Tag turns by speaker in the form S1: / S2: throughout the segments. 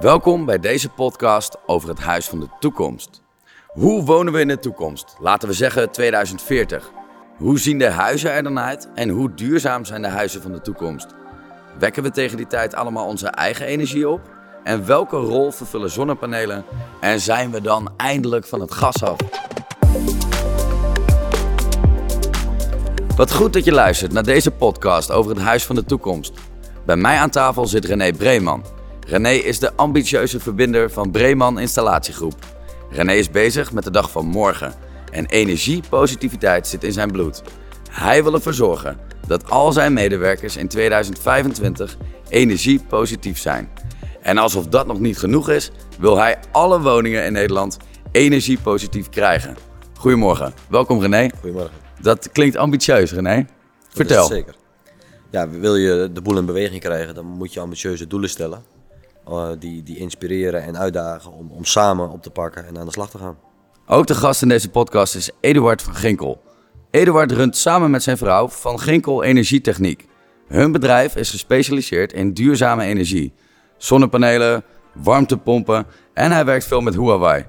S1: Welkom bij deze podcast over het huis van de toekomst. Hoe wonen we in de toekomst? Laten we zeggen 2040. Hoe zien de huizen er dan uit en hoe duurzaam zijn de huizen van de toekomst? Wekken we tegen die tijd allemaal onze eigen energie op? En welke rol vervullen zonnepanelen? En zijn we dan eindelijk van het gas af? Wat goed dat je luistert naar deze podcast over het huis van de toekomst. Bij mij aan tafel zit René Breeman. René is de ambitieuze verbinder van Breeman Installatiegroep. René is bezig met de dag van morgen en energiepositiviteit zit in zijn bloed. Hij wil ervoor zorgen dat al zijn medewerkers in 2025 energiepositief zijn. En alsof dat nog niet genoeg is, wil hij alle woningen in Nederland energiepositief krijgen. Goedemorgen, welkom René.
S2: Goedemorgen.
S1: Dat klinkt ambitieus, René. Vertel.
S2: Dat zeker. Ja, wil je de boel in beweging krijgen, dan moet je ambitieuze doelen stellen. Uh, die, die inspireren en uitdagen om, om samen op te pakken en aan de slag te gaan.
S1: Ook de gast in deze podcast is Eduard van Ginkel. Eduard runt samen met zijn vrouw Van Ginkel Energietechniek. Hun bedrijf is gespecialiseerd in duurzame energie. Zonnepanelen, warmtepompen en hij werkt veel met Huawei.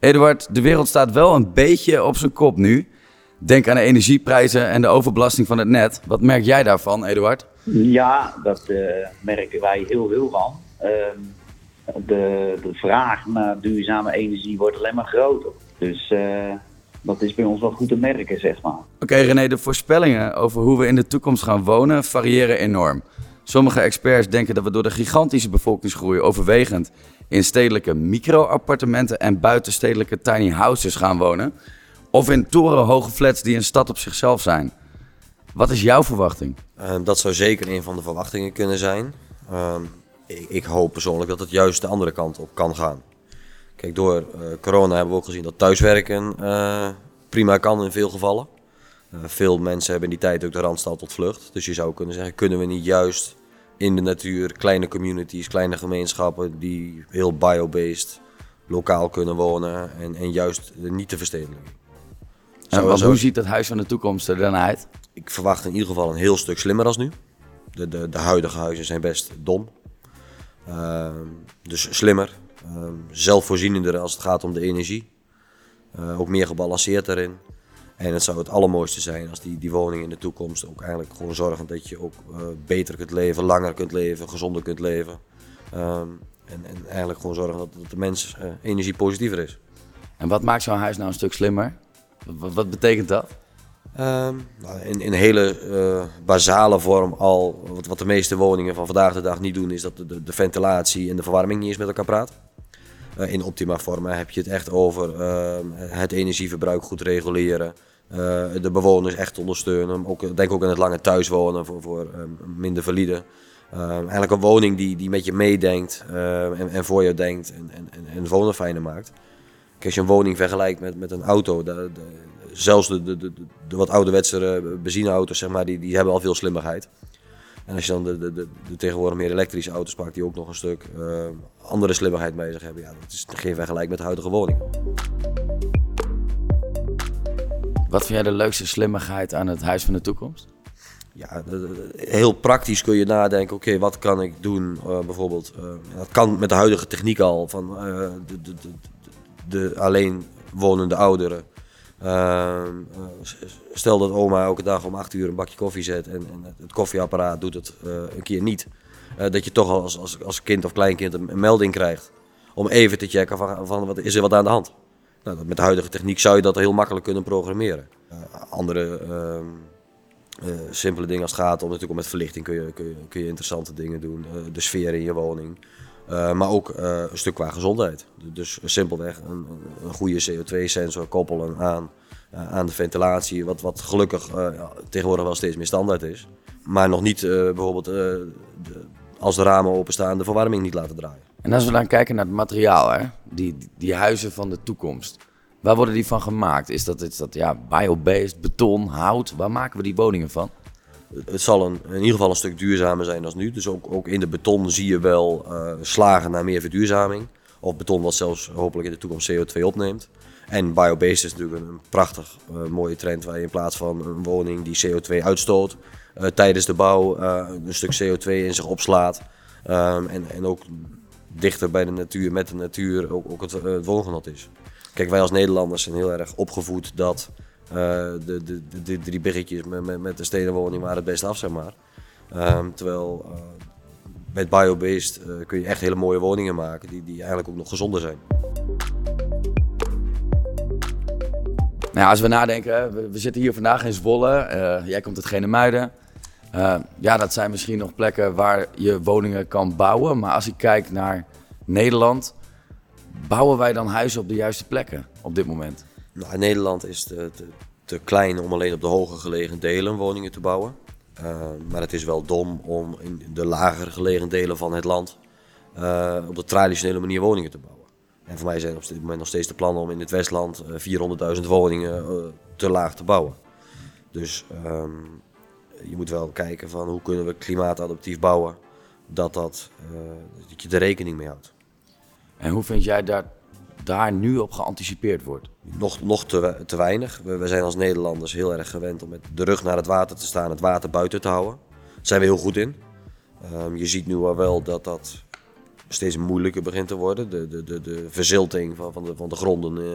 S1: Eduard, de wereld staat wel een beetje op zijn kop nu. Denk aan de energieprijzen en de overbelasting van het net. Wat merk jij daarvan, Eduard?
S3: Ja, dat uh, merken wij heel veel van. Uh, de, de, vraag naar duurzame energie wordt alleen maar groter. Dus uh, dat is bij ons wel goed te merken, zeg maar. Oké,
S1: okay, René, de voorspellingen over hoe we in de toekomst gaan wonen variëren enorm. Sommige experts denken dat we door de gigantische bevolkingsgroei overwegend in stedelijke micro-appartementen en buitenstedelijke tiny houses gaan wonen. Of in torenhoge flats die een stad op zichzelf zijn. Wat is jouw verwachting?
S2: Uh, dat zou zeker een van de verwachtingen kunnen zijn. Uh, ik, ik, hoop persoonlijk dat het juist de andere kant op kan gaan. Kijk, door uh, corona hebben we ook gezien dat thuiswerken eh, prima kan in veel gevallen. veel mensen hebben in die tijd ook de randstad tot vlucht. Dus je zou kunnen zeggen, kunnen we niet juist in de natuur kleine communities, kleine gemeenschappen die heel biobased lokaal kunnen wonen en, en juist niet te verstedelijken.
S1: En hoe ziet het huis van de toekomst er dan uit?
S2: Ik verwacht in ieder geval een heel stuk slimmer als nu. De, de, de huidige huizen zijn best dom. Uh, dus slimmer, uh, zelfvoorzienender als het gaat om de energie. Uh, ook meer gebalanceerd daarin. En het zou het allermooiste zijn als die, die woningen in de toekomst ook eigenlijk gewoon zorgen dat je ook eh, beter kunt leven, langer kunt leven, gezonder kunt leven. Ehm, en, en, eigenlijk gewoon zorgen dat, de mens eh, energiepositiever is.
S1: En wat maakt zo'n huis nou een stuk slimmer? Wat betekent dat?
S2: Um, in, in hele uh, basale vorm al, wat, de meeste woningen van vandaag de dag niet doen, is dat de, ventilatie en de verwarming niet eens met elkaar praten. Uh, in optima forma heb je het echt over uh, het energieverbruik goed reguleren, de bewoners echt ondersteunen. Ook, denk ook aan het lange thuiswonen voor, voor minder valide. eigenlijk een woning die, die met je meedenkt en, en, voor je denkt en, en, en wonen fijner maakt. Kijk, als je een woning vergelijkt met, met een auto, zelfs de, de, de, de, wat ouderwetse benzineauto's, zeg maar, die, die hebben al veel slimmigheid. En als je dan de, de, de, de tegenwoordig meer elektrische auto's pakt, die ook nog een stuk uh, andere slimmigheid mee zich hebben, ja, dat is geen vergelijk met de huidige woning.
S1: Wat vind jij de leukste slimmigheid aan het huis van de toekomst?
S2: Ja, heel praktisch kun je nadenken, oké, okay, wat kan ik doen? Uh, bijvoorbeeld, uh, dat kan met de huidige techniek al, van de, de, de, de alleen wonende ouderen. Uh, stel dat oma elke dag om 8 uur een bakje koffie zet en, en het koffieapparaat doet het uh, een keer niet. Uh, dat je toch als, als, als kind of kleinkind een, een, melding krijgt om even te checken van, wat, is er wat aan de hand. Nou, met de huidige techniek zou je dat heel makkelijk kunnen programmeren. andere ehm, simpele dingen als het gaat om natuurlijk om met verlichting kun je, kun je interessante dingen doen. de sfeer in je woning. Uh, maar ook uh, een stuk qua gezondheid. Dus simpelweg een, een goede CO2-sensor koppelen aan, uh, aan de ventilatie, wat, wat gelukkig tegenwoordig wel steeds meer standaard is. Maar nog niet bijvoorbeeld de, als de ramen openstaan de verwarming niet laten draaien.
S1: En als we dan kijken naar het materiaal, hè? Die, die huizen van de toekomst. Waar worden die van gemaakt? Is dat, is dat ja, biobased, beton, hout? Waar maken we die woningen van?
S2: Het zal in ieder geval een stuk duurzamer zijn dan nu. Dus ook, ook in de beton zie je wel uh, slagen naar meer verduurzaming. Of beton wat zelfs hopelijk in de toekomst CO2 opneemt. En biobased is natuurlijk een, prachtig uh, mooie trend waar je in plaats van een woning die CO2 uitstoot, uh, tijdens de bouw een stuk CO2 in zich opslaat. Um, en, en ook dichter bij de natuur, met de natuur, ook, ook het, het woongenot is. Kijk, wij als Nederlanders zijn heel erg opgevoed dat de, de, de, de, drie biggetjes met, met, met de stedenwoning waren het best af, zeg maar. Um, terwijl met biobased kun je echt hele mooie woningen maken die, die eigenlijk ook nog gezonder zijn.
S1: Nou als we nadenken, we, zitten hier vandaag in Zwolle. Uh, jij komt uit Genemuiden. Uh, ja, dat zijn misschien nog plekken waar je woningen kan bouwen. Maar als ik kijk naar Nederland, bouwen wij dan huizen op de juiste plekken op dit moment?
S2: Nou, Nederland is te, te, te, klein om alleen op de hoger gelegen delen woningen te bouwen. Uh, maar het is wel dom om in de lager gelegen delen van het land op de traditionele manier woningen te bouwen. En voor mij zijn op dit moment nog steeds de plannen om in het Westland 400.000 eh, woningen eh, te laag te bouwen. Dus ehm, je moet wel kijken van hoe kunnen we klimaatadaptief bouwen, dat, dat, dat je er rekening mee houdt.
S1: En hoe vind jij dat daar nu op geanticipeerd wordt?
S2: Nog, nog te, te weinig. We, zijn als Nederlanders heel erg gewend om met de rug naar het water te staan, het water buiten te houden. Daar zijn we heel goed in. Um, je ziet nu al wel dat dat steeds moeilijker begint te worden. De, de, de, de verzilting van, van, de, van de gronden uh,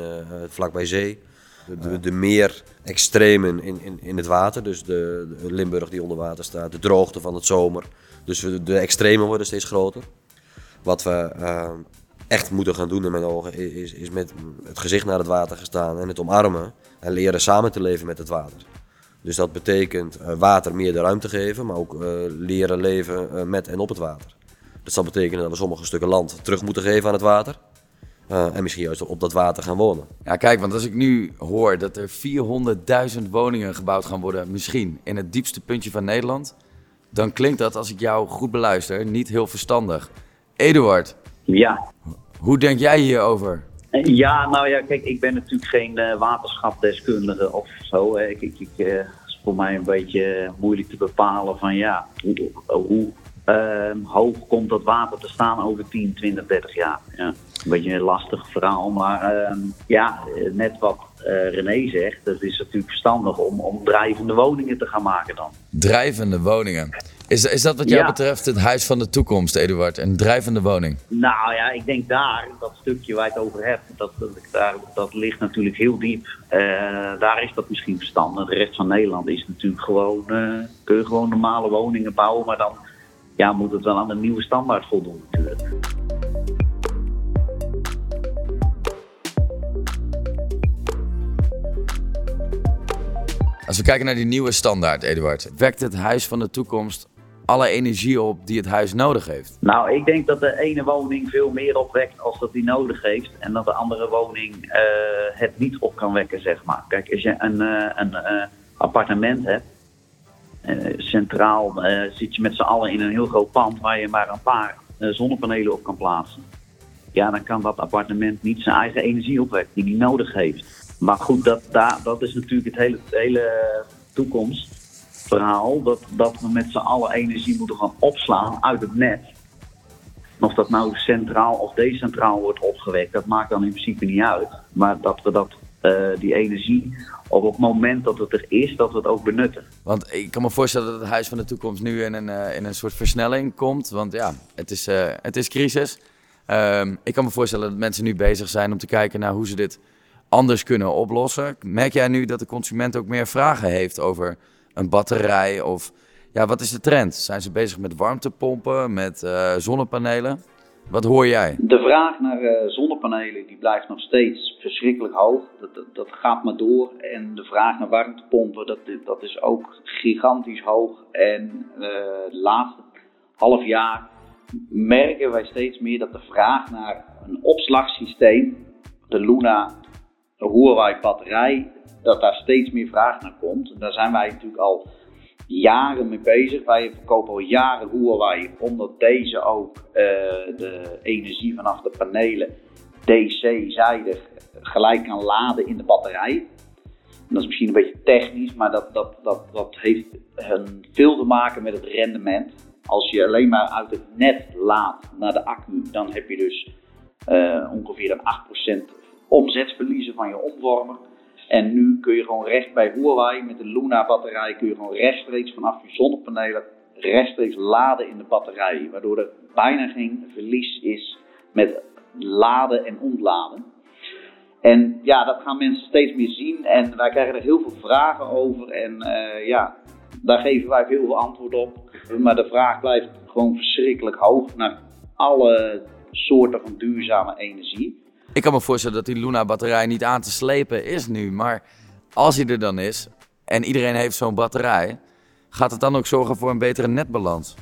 S2: vlakbij zee. De, de, meer extremen in, in, in het water. Dus de, Limburg die onder water staat. De droogte van het zomer. Dus de, extremen worden steeds groter. Wat we uh, echt moeten gaan doen in mijn ogen is, is met het gezicht naar het water gaan staan en het omarmen. En leren samen te leven met het water. Dus dat betekent uh, water meer de ruimte geven, maar ook uh, leren leven uh, met en op het water. Dat zal betekenen dat we sommige stukken land terug moeten geven aan het water. Uh, en misschien juist op dat water gaan wonen.
S1: Ja, kijk, want als ik nu hoor dat er 400.000 woningen gebouwd gaan worden, misschien in het diepste puntje van Nederland, dan klinkt dat, als ik jou goed beluister, niet heel verstandig. Eduard.
S3: Ja.
S1: Hoe denk jij hierover?
S3: Ja, nou ja, kijk, ik ben natuurlijk geen uh, waterschapdeskundige of zo. Ik, ik, ik uh, is voor mij een beetje moeilijk te bepalen van ja, hoe, hoe uh, hoog komt dat water te staan over 10, 20, 30 jaar. Ja. Een beetje een lastig verhaal, maar uh, ja, net wat René zegt, het is natuurlijk verstandig om, om drijvende woningen te gaan maken dan.
S1: Drijvende woningen. Is, is dat wat jou ja. betreft het huis van de toekomst, Eduard? Een drijvende woning?
S3: Nou ja, ik denk daar, dat stukje waar je het over hebt, dat, dat, daar, dat ligt natuurlijk heel diep. Uh, daar is dat misschien verstandig. De rest van Nederland is natuurlijk gewoon, uh, kun je gewoon normale woningen bouwen, maar dan ja, moet het wel aan de nieuwe standaard voldoen natuurlijk.
S1: Als we kijken naar die nieuwe standaard, Eduard, wekt het huis van de toekomst alle energie op die het huis nodig heeft?
S3: Nou, ik denk dat de ene woning veel meer opwekt als dat die nodig heeft. En dat de andere woning uh, het niet op kan wekken, zeg maar. Kijk, als je een, uh, een uh, appartement hebt, centraal zit je met z'n allen in een heel groot pand waar je maar een paar zonnepanelen op kan plaatsen. Ja, dan kan dat appartement niet zijn eigen energie opwekken die hij nodig heeft. Maar goed, dat, daar, dat is natuurlijk het hele, het hele toekomstverhaal. Dat, dat we met z'n allen energie moeten gaan opslaan uit het net. Of dat nou centraal of decentraal wordt opgewekt, dat maakt dan in principe niet uit. Maar dat we dat, die energie op het moment dat het er is, dat we het ook benutten.
S1: Want ik kan me voorstellen dat het Huis van de Toekomst nu in een, uh, in een soort versnelling komt. Want ja, het is, uh, het is crisis. Um, ik kan me voorstellen dat mensen nu bezig zijn om te kijken naar hoe ze dit anders kunnen oplossen. Merk jij nu dat de consument ook meer vragen heeft over een batterij? Of ja, wat is de trend? Zijn ze bezig met warmtepompen, met uh, zonnepanelen? Wat hoor jij?
S4: De vraag naar uh, zonnepanelen die blijft nog steeds verschrikkelijk hoog. Dat, dat, gaat maar door. En de vraag naar warmtepompen, dat, dat is ook gigantisch hoog. En uh, het laatste half jaar merken wij steeds meer dat de vraag naar een opslagsysteem, de Luna, de Huawei batterij, dat daar steeds meer vraag naar komt. En daar zijn wij natuurlijk al jaren mee bezig. Wij verkopen al jaren Huawei, omdat deze ook uh, de energie vanaf de panelen DC-zijdig gelijk kan laden in de batterij. dat is misschien een beetje technisch, maar dat, dat, dat, dat heeft veel te maken met het rendement. Als je alleen maar uit het net laat naar de accu, dan heb je dus uh, ongeveer een 8% omzetverliezen van je omvormer. En nu kun je gewoon recht bij Huawei met de Luna batterij kun je gewoon rechtstreeks vanaf je zonnepanelen rechtstreeks laden in de batterij. Waardoor er bijna geen verlies is
S3: met laden en ontladen. En ja, dat gaan mensen steeds meer zien en wij krijgen er heel veel vragen over. En uh, ja, daar geven wij heel veel antwoord op. Maar de vraag blijft gewoon verschrikkelijk hoog naar alle soorten van duurzame energie.
S1: Ik kan me voorstellen dat die Luna-batterij niet aan te slepen is nu. Maar als hij er dan is en iedereen heeft zo'n batterij, gaat het dan ook zorgen voor een betere netbalans?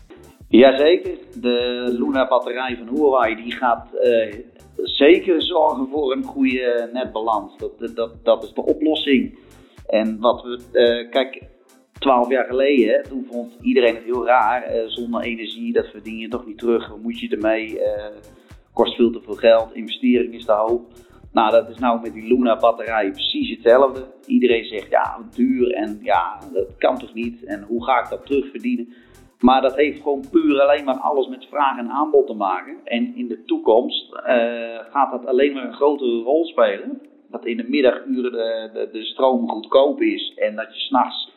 S3: Jazeker. De Luna-batterij van Huawei die gaat uh, zeker zorgen voor een goede netbalans. Dat, dat, dat is de oplossing. En wat we, uh, kijk, twaalf jaar geleden, toen vond iedereen het heel raar. Uh, zonne-energie, dat verdien je toch niet terug. Moet je ermee? Kost veel te veel geld, investering is te hoog. Nou, dat is nou met die Luna-batterij precies hetzelfde. Iedereen zegt ja, duur en ja, dat kan toch niet? En hoe ga ik dat terugverdienen? Maar dat heeft gewoon puur alleen maar alles met vraag en aanbod te maken. En in de toekomst uh, gaat dat alleen maar een grotere rol spelen. Dat in de middaguren de, de, de stroom goedkoop is en dat je s'nachts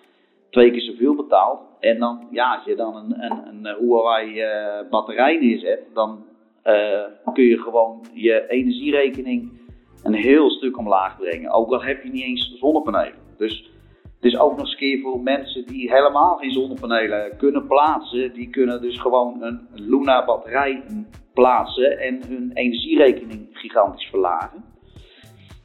S3: twee keer zoveel betaalt. En dan, ja, als je dan een, een, een Huawei uh, batterij neerzet, dan uh, kun je gewoon je energierekening een heel stuk omlaag brengen. Ook al heb je niet eens zonnepanelen. Dus het is ook nog eens keer voor mensen die helemaal geen zonnepanelen kunnen plaatsen. Die kunnen dus gewoon een Luna batterij plaatsen en hun energierekening gigantisch verlagen.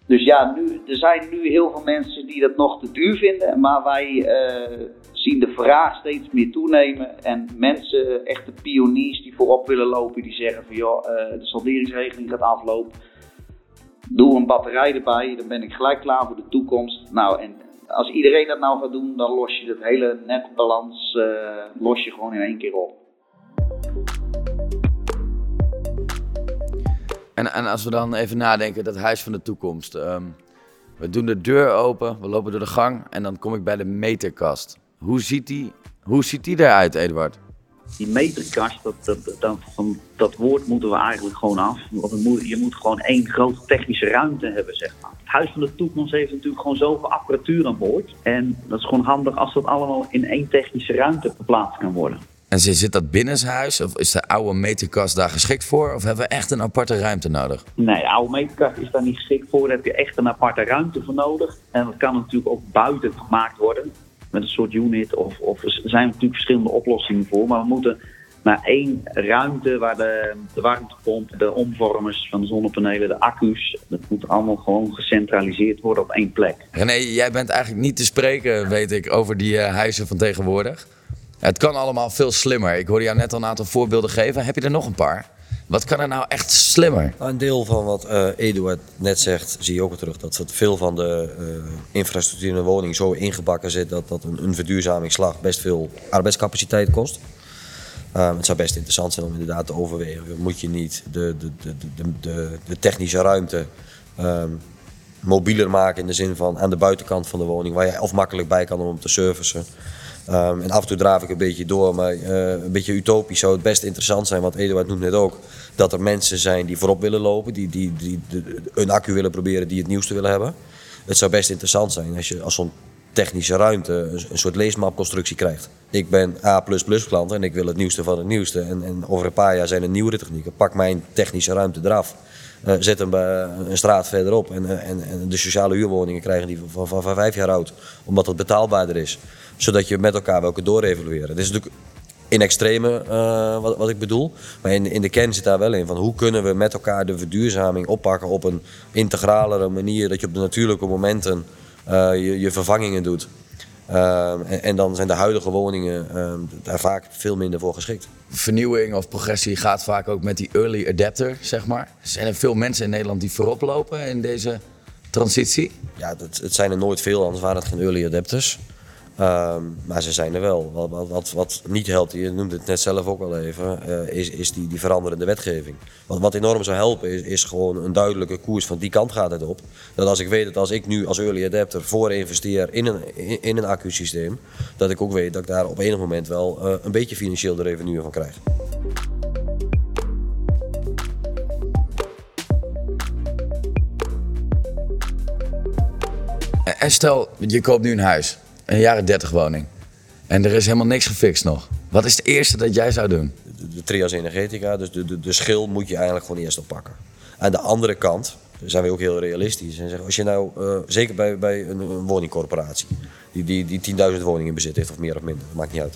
S3: Dus ja, nu, er zijn nu heel veel mensen die dat nog te duur vinden. Maar wij uh, zien de vraag steeds meer toenemen. En mensen, echte pioniers die voorop willen lopen, die zeggen van joh, uh, de salderingsregeling gaat aflopen. Doe een batterij erbij, dan ben ik gelijk klaar voor de toekomst. Nou, en als iedereen dat nou gaat doen, dan los je het hele netbalans uh, los je gewoon in één keer op.
S1: En, en als we dan even nadenken, dat huis van de toekomst. Um, we doen de deur open, we lopen door de gang en dan kom ik bij de meterkast. Hoe ziet die, hoe ziet die eruit, Eduard?
S5: Die meterkast, dat, dat, van, dat woord moeten we eigenlijk gewoon af. Want je moet gewoon één grote technische ruimte hebben, zeg maar. Het Huis van de Toekomst heeft natuurlijk gewoon zoveel apparatuur aan boord. En dat is gewoon handig als dat allemaal in één technische ruimte geplaatst kan worden.
S1: En zit dat binnenshuis of is de oude meterkast daar geschikt voor? Of hebben we echt een aparte ruimte nodig?
S5: Nee, de oude meterkast is daar niet geschikt voor. Daar heb je echt een aparte ruimte voor nodig. En dat kan natuurlijk ook buiten gemaakt worden. Met een soort unit. Of, of er zijn natuurlijk verschillende oplossingen voor. Maar we moeten naar één ruimte waar de, de warmtepomp, de omvormers van de zonnepanelen, de accu's. Dat moet allemaal gewoon gecentraliseerd worden op één plek.
S1: René, jij bent eigenlijk niet te spreken, weet ik, over die uh, huizen van tegenwoordig. Het kan allemaal veel slimmer. Ik hoorde jou net al een aantal voorbeelden geven. Heb je er nog een paar? Wat kan er nou echt slimmer?
S2: Nou, een deel van wat uh, Eduard net zegt, zie je ook terug. Dat veel van de uh, infrastructuur in een woning zo ingebakken zit dat, dat een, een verduurzamingsslag best veel arbeidscapaciteit kost. Um, het zou best interessant zijn om inderdaad te overwegen. Moet je niet de, de, de, de, de, de technische ruimte um, mobieler maken in de zin van aan de buitenkant van de woning, waar je of makkelijk bij kan om te servicen. Um, en af en toe draaf ik een beetje door, maar uh, een beetje utopisch zou het best interessant zijn, want Eduard noemt net ook, dat er mensen zijn die voorop willen lopen, die, die, die, een accu willen proberen, die het nieuwste willen hebben. Het zou best interessant zijn als je als zo'n technische ruimte een, soort leesmapconstructie krijgt. Ik ben A++ klant en ik wil het nieuwste van het nieuwste. En, en over een paar jaar zijn er nieuwere technieken. Pak mijn technische ruimte eraf. Uh, zet hem bij een straat verderop. En, uh, en, en, de sociale huurwoningen krijgen die van, vijf jaar oud. Omdat het betaalbaarder is zodat je met elkaar welke doorevalueren. Dit is natuurlijk in extreme wat, wat ik bedoel. Maar in, in de kern zit daar wel in van hoe kunnen we met elkaar de verduurzaming oppakken op een integralere manier. Dat je op de natuurlijke momenten je vervangingen doet. Uh, en, en, dan zijn de huidige woningen daar vaak veel minder voor geschikt.
S1: Vernieuwing of progressie gaat vaak ook met die early adapter, zeg maar. Zijn er veel mensen in Nederland die voorop lopen in deze transitie?
S2: Ja, het zijn er nooit veel, anders waren het geen early adapters. Um, maar ze zijn er wel. Wat, wat, wat, niet helpt, je noemde het net zelf ook al even, uh, is, is die, die veranderende wetgeving. Wat, enorm zou helpen is, is gewoon een duidelijke koers van die kant gaat het op. Dat als ik weet dat als ik nu als early adapter voor investeer in een, in, een accu-systeem, dat ik ook weet dat ik daar op enig moment wel uh, een beetje financieel de revenue van krijg.
S1: En stel, je koopt nu een huis een jaren 30 woning. En er is helemaal niks gefixt nog. Wat is het eerste dat jij zou doen?
S2: de, trias energetica, dus de, de, de schil moet je eigenlijk gewoon eerst oppakken. Aan de andere kant zijn we ook heel realistisch. En zeggen, als je nou, uh, zeker bij, bij een, woningcorporatie, die, die, die 10.000 woningen in bezit heeft, of meer of minder, maakt niet uit.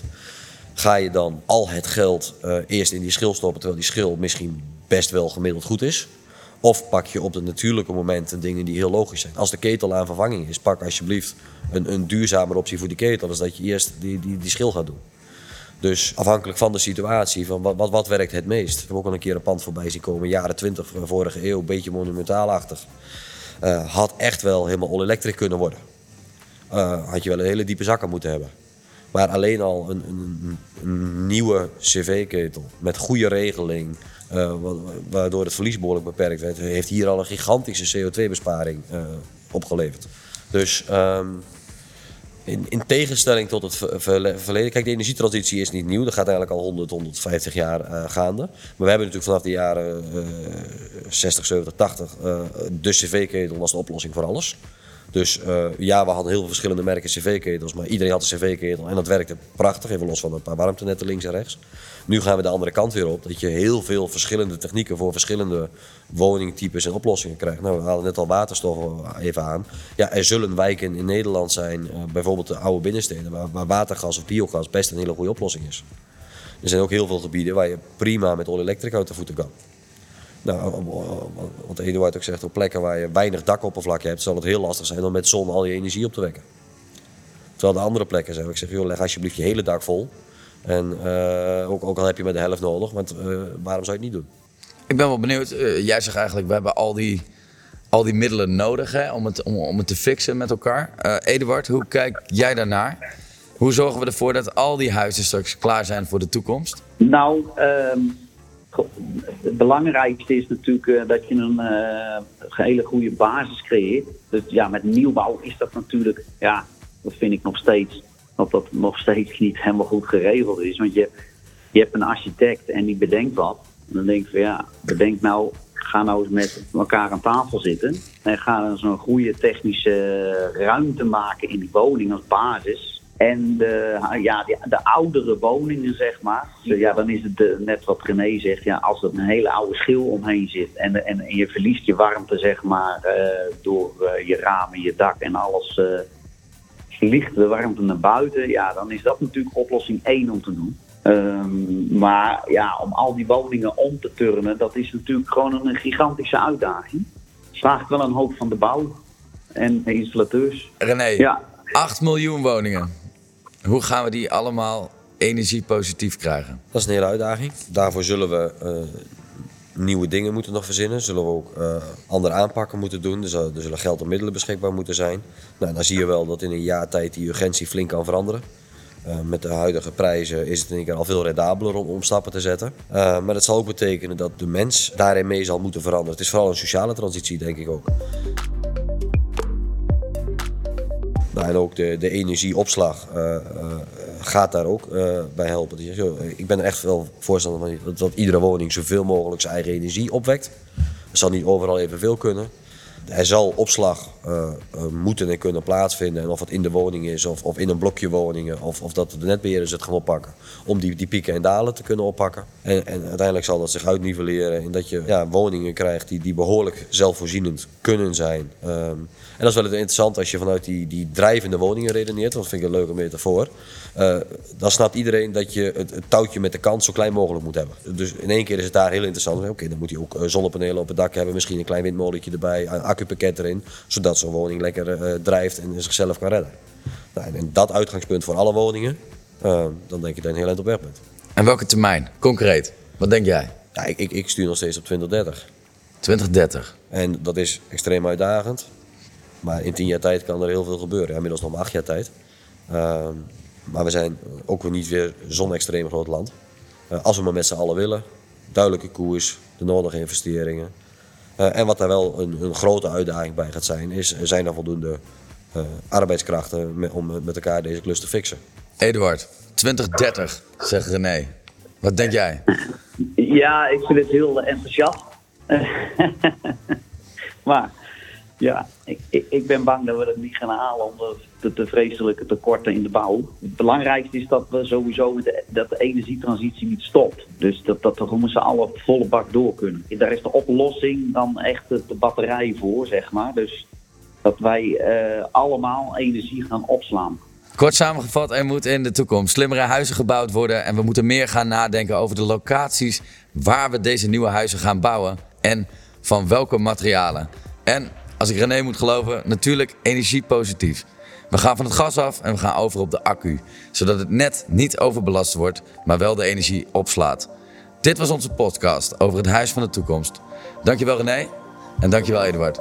S2: Ga je dan al het geld uh, eerst in die schil stoppen, terwijl die schil misschien best wel gemiddeld goed is? Of pak je op de natuurlijke momenten dingen die heel logisch zijn. Als de ketel aan vervanging is, pak alsjeblieft een, een duurzamere optie voor die ketel. Dus dat je eerst die, die, die schil gaat doen. Dus afhankelijk van de situatie, van wat, wat, wat werkt het meest. We hebben ook al een keer een pand voorbij zien komen, jaren 20 van de vorige eeuw, een beetje monumentaalachtig. Uh, had echt wel helemaal all-electric kunnen worden. Uh, had je wel een hele diepe zakken moeten hebben. Maar alleen al een, een nieuwe cv-ketel met goede regeling, uh, waardoor het verlies behoorlijk beperkt werd, heeft hier al een gigantische CO2-besparing uh, opgeleverd. Dus um, in, in, tegenstelling tot het verleden. Kijk, de energietransitie is niet nieuw. Dat gaat eigenlijk al 100, 150 jaar uh, gaande. Maar we hebben natuurlijk vanaf de jaren uh, 60, 70, 80 uh, de cv-ketel was de oplossing voor alles. Dus uh, ja, we hadden heel veel verschillende merken cv-ketels, maar iedereen had een cv-ketel en dat werkte prachtig, even los van een paar warmtenetten links en rechts. Nu gaan we de andere kant weer op, dat je heel veel verschillende technieken voor verschillende woningtypes en oplossingen krijgt. Nou, we hadden net al waterstof even aan. Ja, er zullen wijken in Nederland zijn, uh, bijvoorbeeld de oude binnensteden, waar, waar watergas of biogas best een hele goede oplossing is. Er zijn ook heel veel gebieden waar je prima met all-electric uit de voeten kan. Nou, wat Eduard ook zegt, op plekken waar je weinig dakoppervlakte hebt, zal het heel lastig zijn om met zon al je energie op te wekken. Terwijl de andere plekken zijn, ik zeg, joh, leg alsjeblieft je hele dak vol. En uh, ook, ook, al heb je maar de helft nodig, want uh, waarom zou je het niet doen?
S1: Ik ben wel benieuwd, uh, jij zegt eigenlijk, we hebben al die, al die middelen nodig hè, om, het, om, om het te fixen met elkaar. Eduard, hoe kijk jij daarnaar? Hoe zorgen we ervoor dat al die huizen straks klaar zijn voor de toekomst?
S3: Nou, um het belangrijkste is natuurlijk uh, dat je een uh, hele goede basis creëert. Dus ja, met nieuwbouw is dat natuurlijk, ja, dat vind ik nog steeds, dat dat nog steeds niet helemaal goed geregeld is. Want je, je hebt een architect en die bedenkt wat. En dan denk ik van ja, bedenk nou, ga nou eens met elkaar aan tafel zitten. En ga dan zo'n goede technische ruimte maken in die woning als basis. En de, ja, de, de, oudere woningen, zeg maar. Dus ja, dan is het de, net wat René zegt. Ja, als er een hele oude schil omheen zit. En, en, en je verliest je warmte, zeg maar. Uh, door uh, je ramen, je dak en alles. Uh, vliegt de warmte naar buiten. Ja, dan is dat natuurlijk oplossing 1 om te doen. Um, maar ja, om al die woningen om te turnen. Dat is natuurlijk gewoon een gigantische uitdaging. Vraagt wel een hoop van de bouw en de installateurs.
S1: René, ja. 8 miljoen woningen. Hoe gaan we die allemaal energiepositief krijgen?
S2: Dat is een hele uitdaging. Daarvoor zullen we uh, nieuwe dingen moeten nog verzinnen. Zullen we ook uh, andere aanpakken moeten doen. Dus, er zullen geld en middelen beschikbaar moeten zijn. Nou, dan zie je wel dat in een jaar tijd die urgentie flink kan veranderen. met de huidige prijzen is het in één keer al veel redabeler om, om stappen te zetten. maar dat zal ook betekenen dat de mens daarin mee zal moeten veranderen. Het is vooral een sociale transitie, denk ik ook. En ook de, de energieopslag uh, uh, gaat daar ook uh, bij helpen. Dus, ik ben er echt wel voorstander van dat, dat, iedere woning zoveel mogelijk zijn eigen energie opwekt. Dat zal niet overal evenveel kunnen. Er zal opslag moeten en kunnen plaatsvinden. En of het in de woning is of, of in een blokje woningen. Of, of dat de netbeheerders het gaan oppakken. Om die, die pieken en dalen te kunnen oppakken. En, en uiteindelijk zal dat zich uitnivelleren in dat je ja, woningen krijgt die, die behoorlijk zelfvoorzienend kunnen zijn. Um, en dat is wel interessant als je vanuit die, die drijvende woningen redeneert. Dat vind ik een leuke metafoor. Uh, dan snapt iedereen dat je het, touwtje met de kant zo klein mogelijk moet hebben. Dus in één keer is het daar heel interessant. Oké, dan moet hij ook zonnepanelen op het dak hebben. Misschien een klein windmolentje erbij. Accupakket erin. Zodat zo'n woning lekker uh, drijft en zichzelf kan redden. Nou, en dat uitgangspunt voor alle woningen. Uh, dan denk ik dat je een heel eind op weg bent.
S1: En welke termijn? Concreet. Wat denk jij?
S2: Ja, ik, ik, ik stuur nog steeds op 2030.
S1: 2030.
S2: En dat is extreem uitdagend. Maar in tien jaar tijd kan er heel veel gebeuren. Ja, inmiddels nog maar acht jaar tijd. Uh, maar we zijn ook weer niet weer zo'n extreem groot land. Uh, als we maar met z'n allen willen. Duidelijke koers, de nodige investeringen. Uh, en wat daar wel een, een, grote uitdaging bij gaat zijn, is zijn er voldoende eh, arbeidskrachten met, om met elkaar deze klus te fixen.
S1: Eduard, 2030, zegt René. Wat denk jij?
S3: Ja, ik vind het heel enthousiast. maar Ja, ik, ik, ik ben bang dat we dat niet gaan halen omdat de, de vreselijke tekorten in de bouw. Het belangrijkste is dat we sowieso de, dat de energietransitie niet stopt. Dus dat, dat we met z'n allen volle bak door kunnen. Daar is de oplossing dan echt de, de batterij voor, zeg maar. Dus dat wij eh, allemaal energie gaan opslaan.
S1: Kort samengevat, er moet in de toekomst slimmere huizen gebouwd worden. En we moeten meer gaan nadenken over de locaties waar we deze nieuwe huizen gaan bouwen. En van welke materialen. En als ik René moet geloven, natuurlijk energiepositief. We gaan van het gas af en we gaan over op de accu. Zodat het net niet overbelast wordt, maar wel de energie opslaat. Dit was onze podcast over het huis van de toekomst. Dankjewel René en dankjewel Eduard.